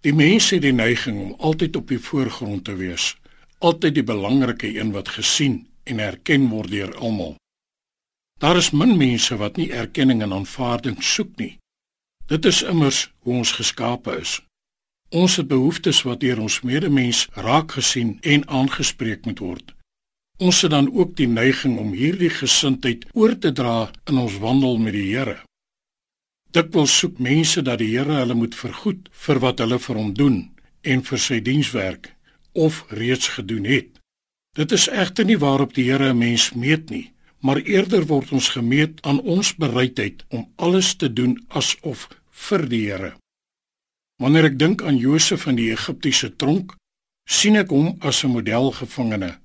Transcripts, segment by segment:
Die mens het die neiging om altyd op die voorgrond te wees, altyd die belangrike een wat gesien en erken word deur almal. Daar is min mense wat nie erkenning en aanvaarding soek nie. Dit is immers hoe ons geskape is. Ons het behoeftes wat deur ons medemens raak gesien en aangespreek moet word. Ons het dan ook die neiging om hierdie gesindheid oor te dra in ons wandel met die Here. Dikwels soek mense dat die Here hulle moet vergoed vir wat hulle vir hom doen en vir sy dienswerk of reeds gedoen het. Dit is egter nie waarop die Here 'n mens meet nie, maar eerder word ons gemeet aan ons bereidheid om alles te doen asof vir die Here. Wanneer ek dink aan Josef in die Egiptiese tronk, sien ek hom as 'n modelgevangene.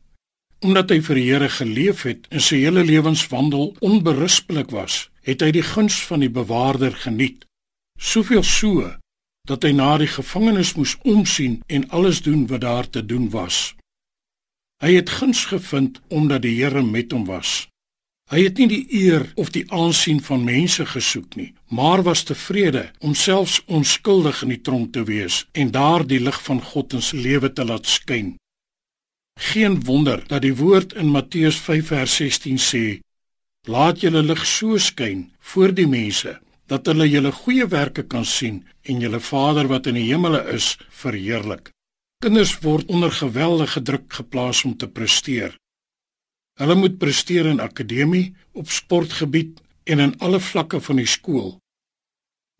Omdat hy vir die Here geleef het en sy hele lewenswandel onberispelik was, het hy die guns van die bewaarder geniet. Soveel so dat hy na die gevangenes moes omsien en alles doen wat daar te doen was. Hy het guns gevind omdat die Here met hom was. Hy het nie die eer of die aansien van mense gesoek nie, maar was tevrede om selfs onskuldig in die tronk te wees en daar die lig van God in sy lewe te laat skyn. Geen wonder dat die woord in Matteus 5:16 sê: Laat julle lig so skyn voor die mense dat hulle julle goeie werke kan sien en julle Vader wat in die hemele is verheerlik. Kinders word onder geweldige druk geplaas om te presteer. Hulle moet presteer in akademie, op sportgebied en in alle vlakke van die skool.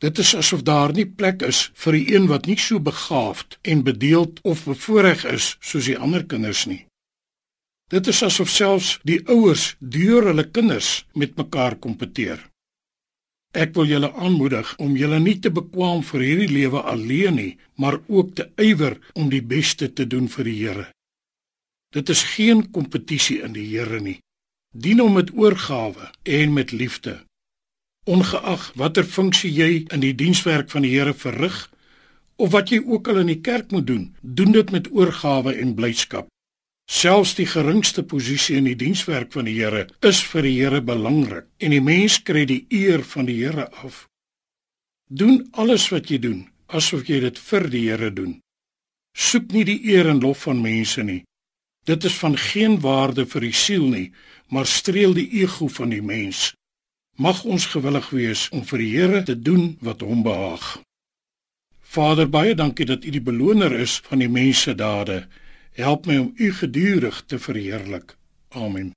Dit is asof daar nie plek is vir die een wat nie so begaafd en bedeeld of bevoorreg is soos die ander kinders nie. Dit is asof selfs die ouers deur hulle kinders met mekaar kompeteer. Ek wil julle aanmoedig om julle nie te bekwam vir hierdie lewe alleen nie, maar ook te ywer om die beste te doen vir die Here. Dit is geen kompetisie in die Here nie. Dien hom met oorgawe en met liefde. Ongeag watter funksie jy in die dienswerk van die Here verrig of wat jy ook al in die kerk moet doen, doen dit met oorgawe en blydskap. Selfs die geringste posisie in die dienswerk van die Here is vir die Here belangrik en die mens kry die eer van die Here af. Doen alles wat jy doen asof jy dit vir die Here doen. Soek nie die eer en lof van mense nie, Dit is van geen waarde vir die siel nie, maar streel die ego van die mens. Mag ons gewillig wees om vir die Here te doen wat hom behaag. Vader, baie dankie dat U die beloner is van die mense dade. Help my om U gedurig te verheerlik. Amen.